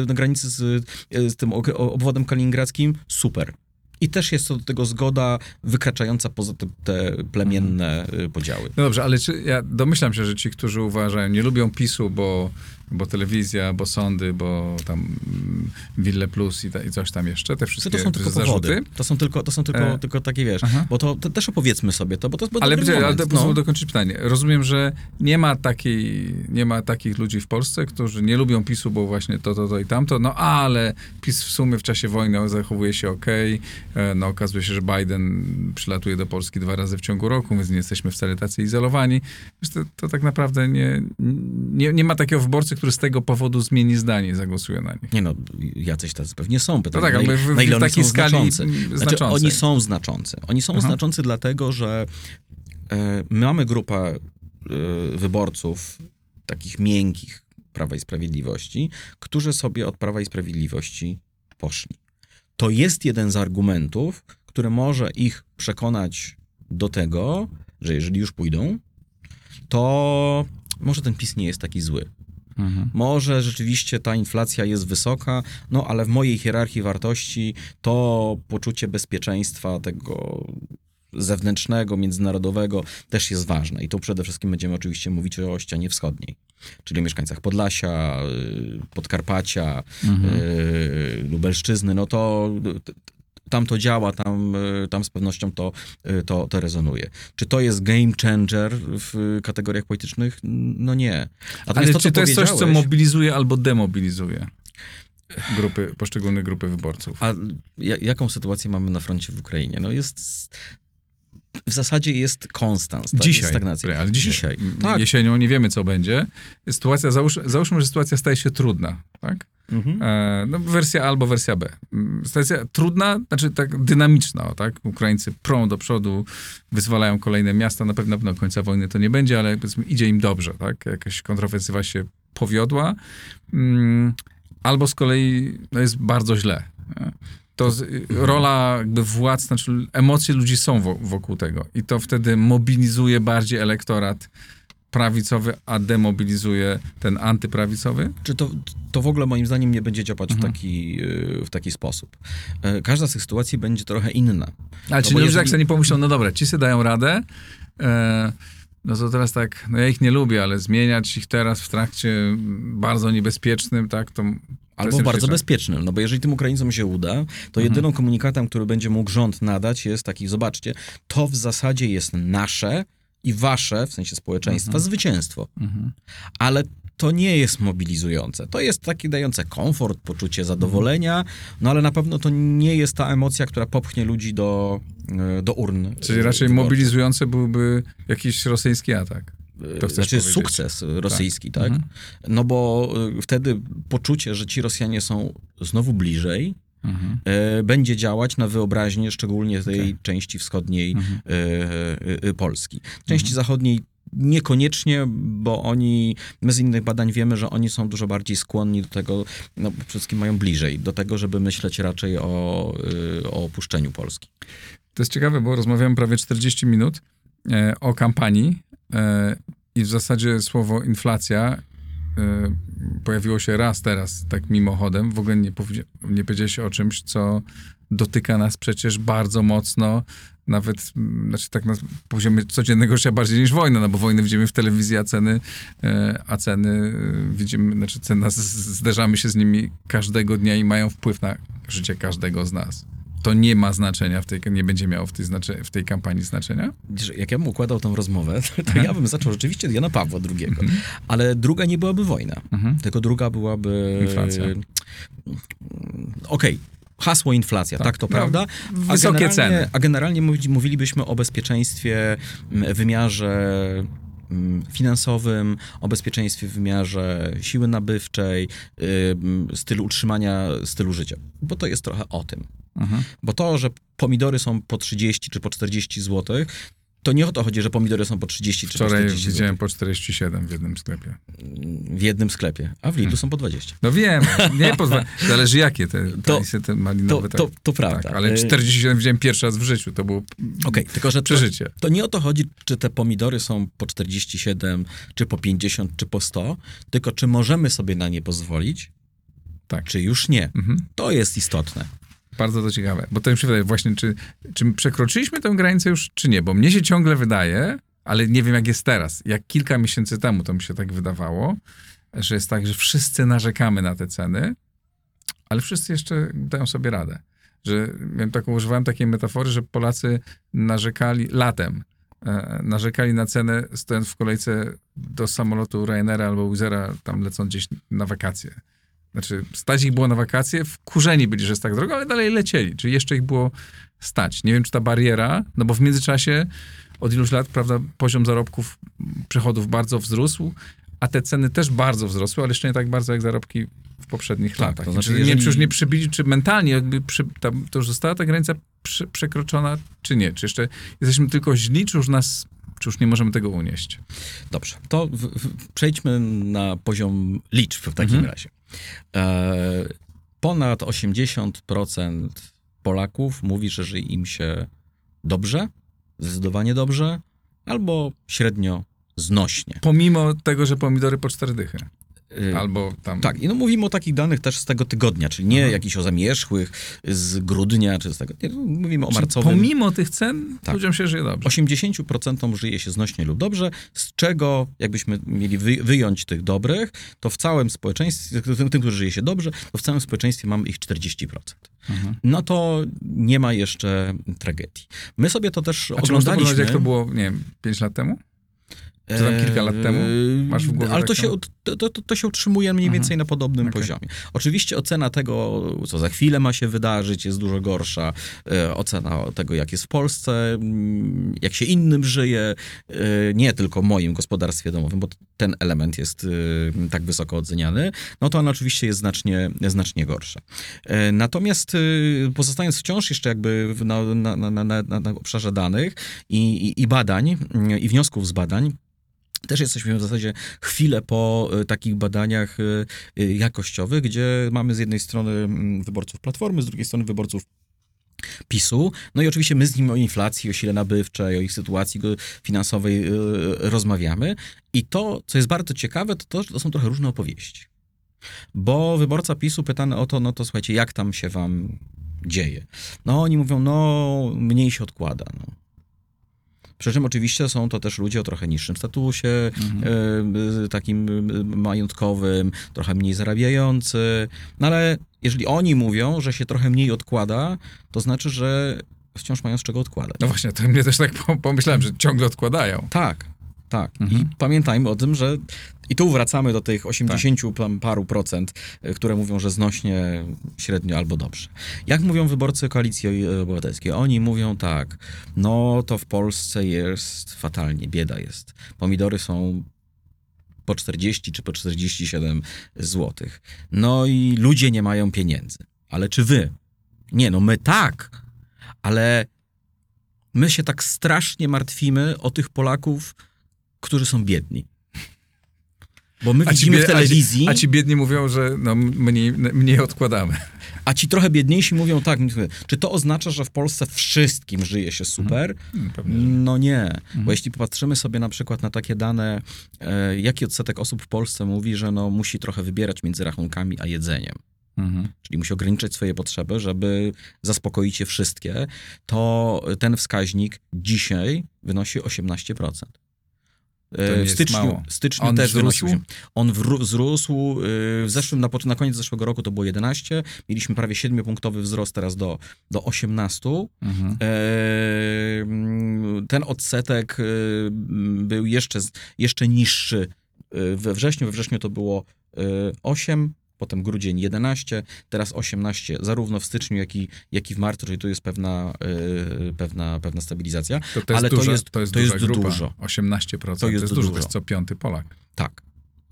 na granicy z, z tym obwodem kaliningradzkim, super. I też jest to do tego zgoda wykraczająca poza te, te plemienne y, podziały. No dobrze, ale czy, ja domyślam się, że ci, którzy uważają, nie lubią PiSu, bo, bo telewizja, bo sądy, bo tam mm, Wille Plus i, ta, i coś tam jeszcze, te wszystkie to są tylko zarzuty. powody? To są tylko, to są tylko, E, tylko takie, wiesz, aha. bo to, to też opowiedzmy sobie to, bo to jest Ale, dobry ale, moment, to pozwól dokończyć pytanie. Rozumiem, że nie ma, takiej, nie ma takich ludzi w Polsce, którzy nie lubią PiSu, bo właśnie to, to, to i tamto, no ale PiS w sumie w czasie wojny zachowuje się okej, e, no okazuje się, że Biden przylatuje do Polski dwa razy w ciągu roku, więc nie jesteśmy wcale tacy izolowani. To, to tak naprawdę nie, nie, nie ma takiego wyborcy, który z tego powodu zmieni zdanie i zagłosuje na nich. Nie no, jacyś tacy pewnie są. Pytanie, tak, na, ale w- w na ile oni takiej są skali, znaczący. Znaczy, oni są znaczący. Oni są Aha. znaczący dlatego, że e, my mamy grupę e, wyborców takich miękkich Prawa i Sprawiedliwości, którzy sobie od Prawa i Sprawiedliwości poszli. To jest jeden z argumentów, który może ich przekonać do tego, że jeżeli już pójdą, to może ten PiS nie jest taki zły. Mhm. Może rzeczywiście ta inflacja jest wysoka, no ale w mojej hierarchii wartości to poczucie bezpieczeństwa tego zewnętrznego, międzynarodowego też jest ważne. I tu przede wszystkim będziemy oczywiście mówić o ścianie wschodniej, czyli o mieszkańcach Podlasia, y, Podkarpacia, Mhm. y, Lubelszczyzny. No to tam to działa, tam, y, tam z pewnością to, y, to, to rezonuje. Czy to jest game changer w kategoriach politycznych? No nie. Ale co czy to jest coś, co mobilizuje albo demobilizuje grupy, poszczególne grupy wyborców? A ja, jaką sytuację mamy na froncie w Ukrainie? No jest. W zasadzie jest konstans. Tak? Dzisiaj, Jest stagnacja. ale dzisiaj. Dzisiaj. Tak. Jesienią nie wiemy, co będzie. Sytuacja, załóż, załóżmy, że sytuacja staje się trudna, tak? Mhm. E, no, wersja A albo wersja B. Sytuacja trudna, znaczy tak dynamiczna, tak? Ukraińcy prą do przodu, wyzwalają kolejne miasta, na pewno, na pewno końca wojny to nie będzie, ale powiedzmy idzie im dobrze, tak? Jakaś kontrofensywa się powiodła. Mm, albo z kolei no, jest bardzo źle. nie? To z, y, rola jakby władz, znaczy emocje ludzi są wo, wokół tego i to wtedy mobilizuje bardziej elektorat prawicowy, a demobilizuje ten antyprawicowy. Czy to, to w ogóle moim zdaniem nie będzie działać Mhm. w, taki, y, w taki sposób? E, Każda z tych sytuacji będzie trochę inna. Ale No czy bo ludzie jak sobie nie pomyślą, no dobra, ci sobie dają radę, e, no to teraz tak, no ja ich nie lubię, ale zmieniać ich teraz w trakcie bardzo niebezpiecznym, tak, to... Albo bardzo bezpiecznym, no bo jeżeli tym Ukraińcom się uda, to Mhm. jedyną komunikatem, który będzie mógł rząd nadać jest taki, zobaczcie, to w zasadzie jest nasze i wasze, w sensie społeczeństwa, Mhm. zwycięstwo. Mhm. ale to nie jest mobilizujące. To jest takie dające komfort, poczucie zadowolenia, no ale na pewno to nie jest ta emocja, która popchnie ludzi do, e, do urn. Czyli e, raczej wyborczych. mobilizujący byłby jakiś rosyjski atak. To chcesz Znaczy sukces rosyjski, tak? Mhm. No bo e, wtedy poczucie, że ci Rosjanie są znowu bliżej, Mhm. e, będzie działać na wyobraźnię, szczególnie tej Okej. części wschodniej Mhm. e, e, Polski. Części zachodniej niekoniecznie, bo oni, my z innych badań wiemy, że oni są dużo bardziej skłonni do tego, no przede wszystkim mają bliżej, do tego, żeby myśleć raczej o, o opuszczeniu Polski. To jest ciekawe, bo rozmawiamy prawie 40 minut e, o kampanii e, i w zasadzie słowo inflacja e, pojawiło się raz teraz, tak mimochodem. W ogóle nie, powie- nie powiedziałeś o czymś, co dotyka nas przecież bardzo mocno, nawet, znaczy tak na poziomie codziennego życia bardziej niż wojna, no bo wojnę widzimy w telewizji, a ceny, e, a ceny e, widzimy, znaczy z- zderzamy się z nimi każdego dnia i mają wpływ na życie każdego z nas. To nie ma znaczenia w tej, nie będzie miało w tej, znacze, w tej kampanii znaczenia? Jak ja bym układał tą rozmowę, to ja bym zaczął rzeczywiście od Jana Pawła II, ale druga nie byłaby wojna, Mhm. tylko druga byłaby... Inflacja. Okej. Hasło inflacja, tak, to No, prawda. A wysokie ceny. A generalnie mówi- mówilibyśmy o bezpieczeństwie mm, w wymiarze mm, finansowym, o bezpieczeństwie w wymiarze siły nabywczej, ym, stylu utrzymania stylu życia. Bo to jest trochę o tym. Mhm. Bo to, że pomidory są po 30 czy po 40 zł, to nie o to chodzi, że pomidory są po 30 czy Wczoraj po 40 widziałem zł po 47 w jednym sklepie. w jednym sklepie, a w Hmm. Lidlu są po 20. No wiem, nie pozwala. Zależy jakie te, To- te, te malinowe. To, to, to prawda. tak, ale E, 47 widziałem pierwszy raz w życiu. To było Okej, tylko że to, przeżycie. to nie o to chodzi, czy te pomidory są po 47, czy po 50, czy po 100, tylko czy możemy sobie na nie pozwolić, Tak. czy już nie. Mhm. To jest istotne. Bardzo to ciekawe, bo to mi się wydaje właśnie, czy, czy my przekroczyliśmy tę granicę już, czy nie, bo mnie się ciągle wydaje, ale nie wiem jak jest teraz. Jak kilka miesięcy temu to mi się tak wydawało, że jest tak, że wszyscy narzekamy na te ceny, ale wszyscy jeszcze dają sobie radę. Że miałem taką, używałem takiej metafory, że Polacy narzekali latem, e, narzekali na cenę stojąc w kolejce do samolotu Ryanaira albo Wizera, tam lecąc gdzieś na wakacje. Znaczy, stać ich było na wakacje, wkurzeni byli, że jest tak drogo, ale dalej lecieli, czyli jeszcze ich było stać. Nie wiem, czy ta bariera, no bo w międzyczasie od iluś lat, prawda, poziom zarobków, przychodów bardzo wzrósł, a te ceny też bardzo wzrosły, ale jeszcze nie tak bardzo jak zarobki w poprzednich Tak, latach. to znaczy, Nie wiem, jeżeli- czy już nie przybili, czy mentalnie jakby przy, tam, to już została ta granica przy, przekroczona, czy nie? Czy jeszcze jesteśmy tylko źli, czy już nas, czy już nie możemy tego unieść? Dobrze, to w, w, przejdźmy na poziom liczb w takim Mhm. razie. E, ponad 80% Polaków mówi, że żyje im się dobrze, zdecydowanie dobrze, albo średnio znośnie. Pomimo tego, że pomidory po cztery dychy. E, Albo tam... Tak, i no mówimy o takich danych też z tego tygodnia, czyli nie Mhm. jakichś o zamierzchłych z grudnia, czy z tego, nie, no, mówimy o Czyli marcowym. Pomimo tych cen Tak. ludziom się żyje dobrze. 80% żyje się znośnie lub dobrze, z czego jakbyśmy mieli wy, wyjąć tych dobrych, to w całym społeczeństwie, tym, tym, którzy żyje się dobrze, to w całym społeczeństwie mamy ich 40%. Mhm. No to nie ma jeszcze tragedii. My sobie to też A czy można oglądaliśmy. jak to było, nie wiem, 5 lat temu? Czy tam kilka lat temu? Masz w głowie Ale to taką? się, to, to, to się utrzymuje mniej Mhm. więcej na podobnym Okej. poziomie. Oczywiście ocena tego, co za chwilę ma się wydarzyć, jest dużo gorsza. E, ocena tego, jak jest w Polsce, mm, jak się innym żyje, e, nie tylko w moim gospodarstwie domowym, bo ten element jest e, tak wysoko oceniany, no to ona oczywiście jest znacznie, znacznie gorsza. E, Natomiast e, pozostając wciąż jeszcze jakby w- na, na, na, na, na, na obszarze danych i, i, i badań, mm, i wniosków z badań, też jesteśmy w zasadzie chwilę po y, takich badaniach y, y, jakościowych, gdzie mamy z jednej strony mm, wyborców Platformy, z drugiej strony wyborców PiSu. No i oczywiście my z nim o inflacji, o sile nabywczej, o ich sytuacji finansowej rozmawiamy. I to, co jest bardzo ciekawe, to to, że to są trochę różne opowieści. Bo wyborca PiSu pytany o to, no to słuchajcie, jak tam się wam dzieje? No oni mówią, no mniej się odkłada. No. Przy czym oczywiście są to też ludzie o trochę niższym statusie, Mhm. e, takim e, majątkowym, trochę mniej zarabiający. No ale jeżeli oni mówią, że się trochę mniej odkłada, to znaczy, że wciąż mają z czego odkładać. No właśnie, to mnie też tak po- pomyślałem, że ciągle odkładają. Tak, tak. Mhm. I pamiętajmy o tym, że i tu wracamy do tych 80 Tak. paru procent, e, które mówią, że znośnie średnio albo dobrze. Jak mówią wyborcy Koalicji Obywatelskiej? Oni mówią tak, no to w Polsce jest fatalnie, bieda jest. Pomidory są po 40 czy po 47 złotych. No i ludzie nie mają pieniędzy. Ale czy wy? Nie, no my tak, ale my się tak strasznie martwimy o tych Polaków, którzy są biedni. Bo my widzimy bie- w telewizji, A ci, a ci biedni mówią, że no, mniej, mniej odkładamy. a ci trochę biedniejsi mówią tak, czy to oznacza, że w Polsce wszystkim żyje się super? Że nie. No nie, bo jeśli popatrzymy sobie na przykład na takie dane, e, jaki odsetek osób w Polsce mówi, że no, musi trochę wybierać między rachunkami a jedzeniem. Mhm. czyli musi ograniczyć swoje potrzeby, żeby zaspokoić je wszystkie, to ten wskaźnik dzisiaj wynosi 18%. E, w styczniu, w styczniu On też wzrósł? On wzrósł. y, W zeszłym, na, na koniec zeszłego roku to było 11. Mieliśmy prawie 7-punktowy wzrost teraz do, do 18. Mhm. E, mm, Ten odsetek był jeszcze, jeszcze niższy we wrześniu. We wrześniu to było y, 8, potem grudzień 11, teraz 18, zarówno w styczniu, jak i, jak i w marcu, czyli tu jest pewna, y, pewna, pewna stabilizacja. To, to jest Ale to duża, jest- to jest to jest grupa. dużo. 18%. To jest dużo. To dużo. jest co piąty Polak. Tak.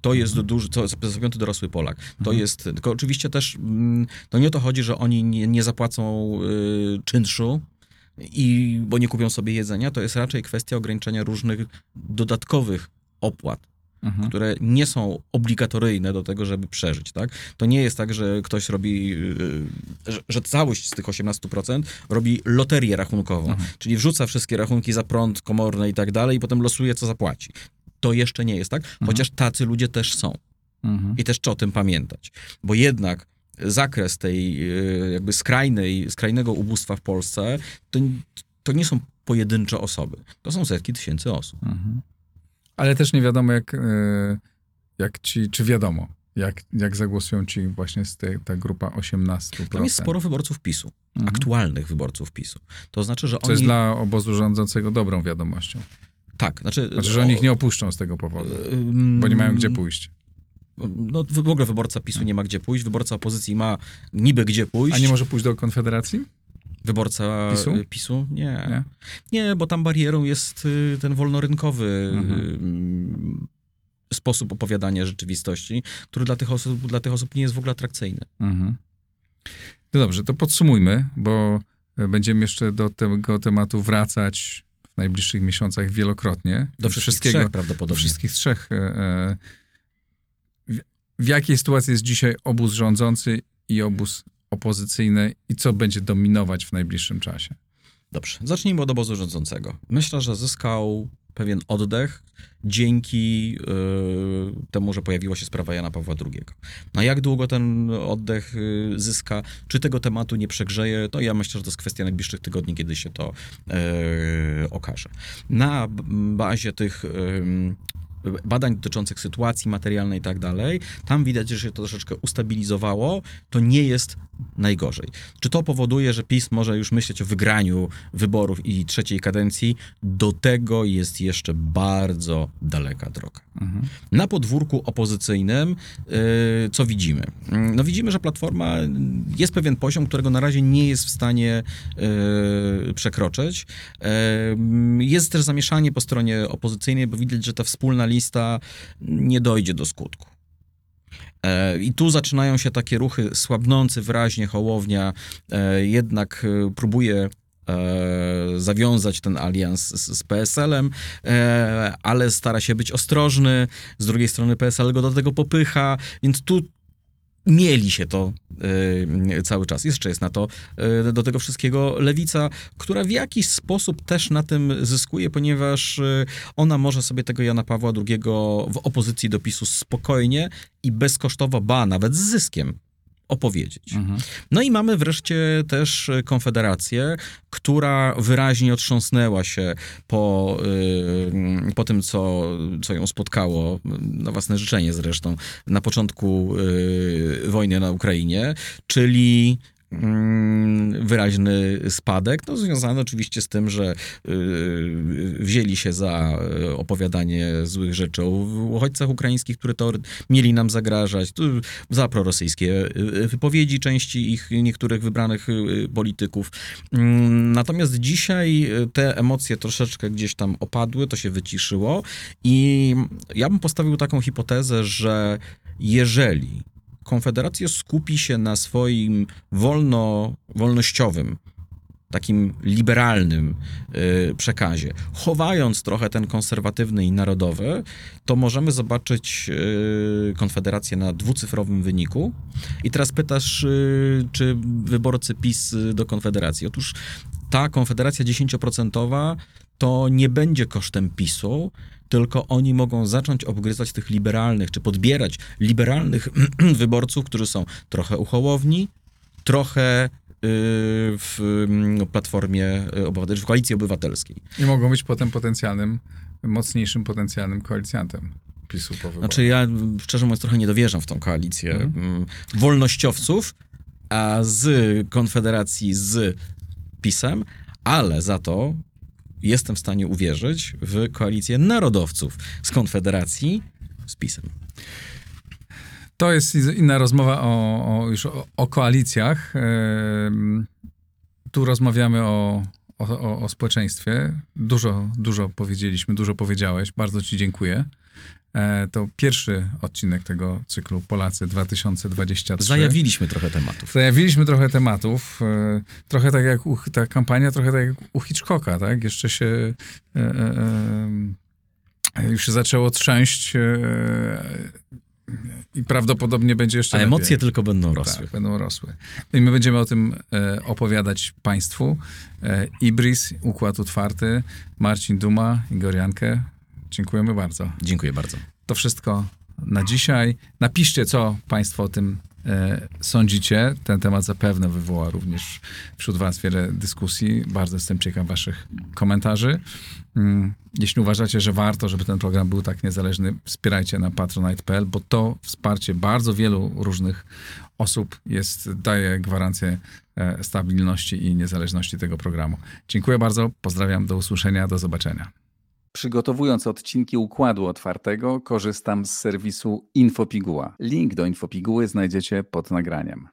To jest duży, to jest piąty dorosły Polak. To Mhm. jest, tylko oczywiście też, mm, to nie o to chodzi, że oni nie, nie zapłacą y, czynszu, i bo nie kupią sobie jedzenia, to jest raczej kwestia ograniczenia różnych dodatkowych opłat, Mhm. które nie są obligatoryjne do tego, żeby przeżyć, tak? To nie jest tak, że ktoś robi, yy, że, że całość z tych 18% robi loterię rachunkową, Mhm. czyli wrzuca wszystkie rachunki za prąd, komorne i tak dalej i potem losuje, co zapłaci. To jeszcze nie jest tak, chociaż tacy ludzie też są. Mhm. I też trzeba o tym pamiętać, bo jednak zakres tej yy, jakby skrajnej, skrajnego ubóstwa w Polsce to, to nie są pojedyncze osoby, to są setki tysięcy osób. Mhm. Ale też nie wiadomo, jak, e, jak ci, czy wiadomo, jak, jak zagłosują ci właśnie z tej, ta grupa 18%. Tam jest sporo wyborców PiSu, Mhm. aktualnych wyborców PiSu. To znaczy, że Co oni... jest dla obozu rządzącego dobrą wiadomością. Tak, znaczy... Znaczy, że oni ich nie opuszczą z tego powodu, bo nie mają gdzie pójść. No w ogóle wyborca PiSu nie ma gdzie pójść, wyborca opozycji ma niby gdzie pójść. A nie może pójść do Konfederacji? Wyborca PiSu? PiSu? PiSu? Nie. Nie? nie. bo tam barierą jest y, ten wolnorynkowy Mhm. y, sposób opowiadania rzeczywistości, który dla tych, osób, dla tych osób nie jest w ogóle atrakcyjny. Mhm. No dobrze, to podsumujmy, bo e, będziemy jeszcze do tego tematu wracać w najbliższych miesiącach wielokrotnie. Do wszystkich trzech do prawdopodobnie. wszystkich trzech. e, e, W, w jakiej sytuacji jest dzisiaj obóz rządzący i obóz opozycyjny i co będzie dominować w najbliższym czasie? Dobrze, zacznijmy od obozu rządzącego. Myślę, że zyskał pewien oddech dzięki y, temu, że pojawiła się sprawa Jana Pawła II. Na jak długo ten oddech y, zyska, czy tego tematu nie przegrzeje, to ja myślę, że to jest kwestia najbliższych tygodni, kiedy się to y, okaże. Na bazie tych badań dotyczących sytuacji materialnej i tak dalej, tam widać, że się to troszeczkę ustabilizowało, to nie jest najgorzej. Czy to powoduje, że PiS może już myśleć o wygraniu wyborów i trzeciej kadencji? Do tego jest jeszcze bardzo daleka droga. Mhm. Na podwórku opozycyjnym yy, co widzimy? No widzimy, że Platforma jest pewien poziom, którego na razie nie jest w stanie yy, przekroczyć. Yy, Jest też zamieszanie po stronie opozycyjnej, bo widać, że ta wspólna lista nie dojdzie do skutku. E, I tu zaczynają się takie ruchy słabnący wyraźnie Hołownia, e, jednak e, próbuje zawiązać ten alians z, PSL-em, ale stara się być ostrożny. Z drugiej strony PSL go do tego popycha, więc tu mieli się to e, cały czas. Jeszcze jest na to, e, do tego wszystkiego lewica, która w jakiś sposób też na tym zyskuje, ponieważ e, ona może sobie tego Jana Pawła II w opozycji do PiSu spokojnie i bezkosztowo, ba, nawet z zyskiem opowiedzieć. Mhm. No i mamy wreszcie też Konfederację, która wyraźnie otrząsnęła się po, y, po tym, co, co ją spotkało, na własne życzenie zresztą, na początku y, wojny na Ukrainie, czyli wyraźny spadek, no związany oczywiście z tym, że y, wzięli się za y, opowiadanie złych rzeczy o uchodźcach ukraińskich, które to mieli nam zagrażać, za prorosyjskie y, wypowiedzi części ich niektórych wybranych polityków. Mm, Natomiast dzisiaj te emocje troszeczkę gdzieś tam opadły, to się wyciszyło i ja bym postawił taką hipotezę, że jeżeli Konfederacja skupi się na swoim wolno, wolnościowym, takim liberalnym y, przekazie, chowając trochę ten konserwatywny i narodowy, to możemy zobaczyć y, Konfederację na dwucyfrowym wyniku. I teraz pytasz, y, czy wyborcy PiS do Konfederacji. Otóż ta Konfederacja 10% to nie będzie kosztem PiSu, tylko oni mogą zacząć obgryzać tych liberalnych, czy podbierać liberalnych wyborców, którzy są trochę uchołowni, trochę y, w mm, Platformie Obywatelskiej, w Koalicji Obywatelskiej. I mogą być potem potencjalnym, mocniejszym potencjalnym koalicjantem PiSu po wyborach. Znaczy ja szczerze mówiąc trochę nie dowierzam w tą koalicję Mhm. mm, wolnościowców, a z Konfederacji z PiSem, ale za to jestem w stanie uwierzyć w koalicję narodowców z Konfederacji z PiSem. To jest inna rozmowa o, o już o, o koalicjach. Tu rozmawiamy o, o, o społeczeństwie. Dużo, dużo powiedzieliśmy, dużo powiedziałeś. Bardzo Ci dziękuję. E, to pierwszy odcinek tego cyklu Polacy 2023. Zajawiliśmy trochę tematów. Zajawiliśmy trochę tematów. e, Trochę tak jak u, ta kampania, trochę tak jak u Hitchcocka, tak? Jeszcze się e, e, e, już się zaczęło trzęść e, i prawdopodobnie będzie jeszcze A lepiej. emocje tylko będą rosły. Tak, będą rosły. I my będziemy o tym e, opowiadać Państwu. E, Ibris, Układ Otwarty, Marcin Duma, Igor Jankę. Dziękujemy bardzo. Dziękuję bardzo. To wszystko na dzisiaj. Napiszcie, co Państwo o tym e, sądzicie. Ten temat zapewne wywoła również wśród Was wiele dyskusji. Bardzo jestem ciekaw Waszych komentarzy. Mm, Jeśli uważacie, że warto, żeby ten program był tak niezależny, wspierajcie na patronite.pl, bo to wsparcie bardzo wielu różnych osób jest, daje gwarancję e, stabilności i niezależności tego programu. Dziękuję bardzo, pozdrawiam, do usłyszenia, do zobaczenia. Przygotowując odcinki Układu Otwartego, korzystam z serwisu Infopiguła. Link do Infopiguły znajdziecie pod nagraniem.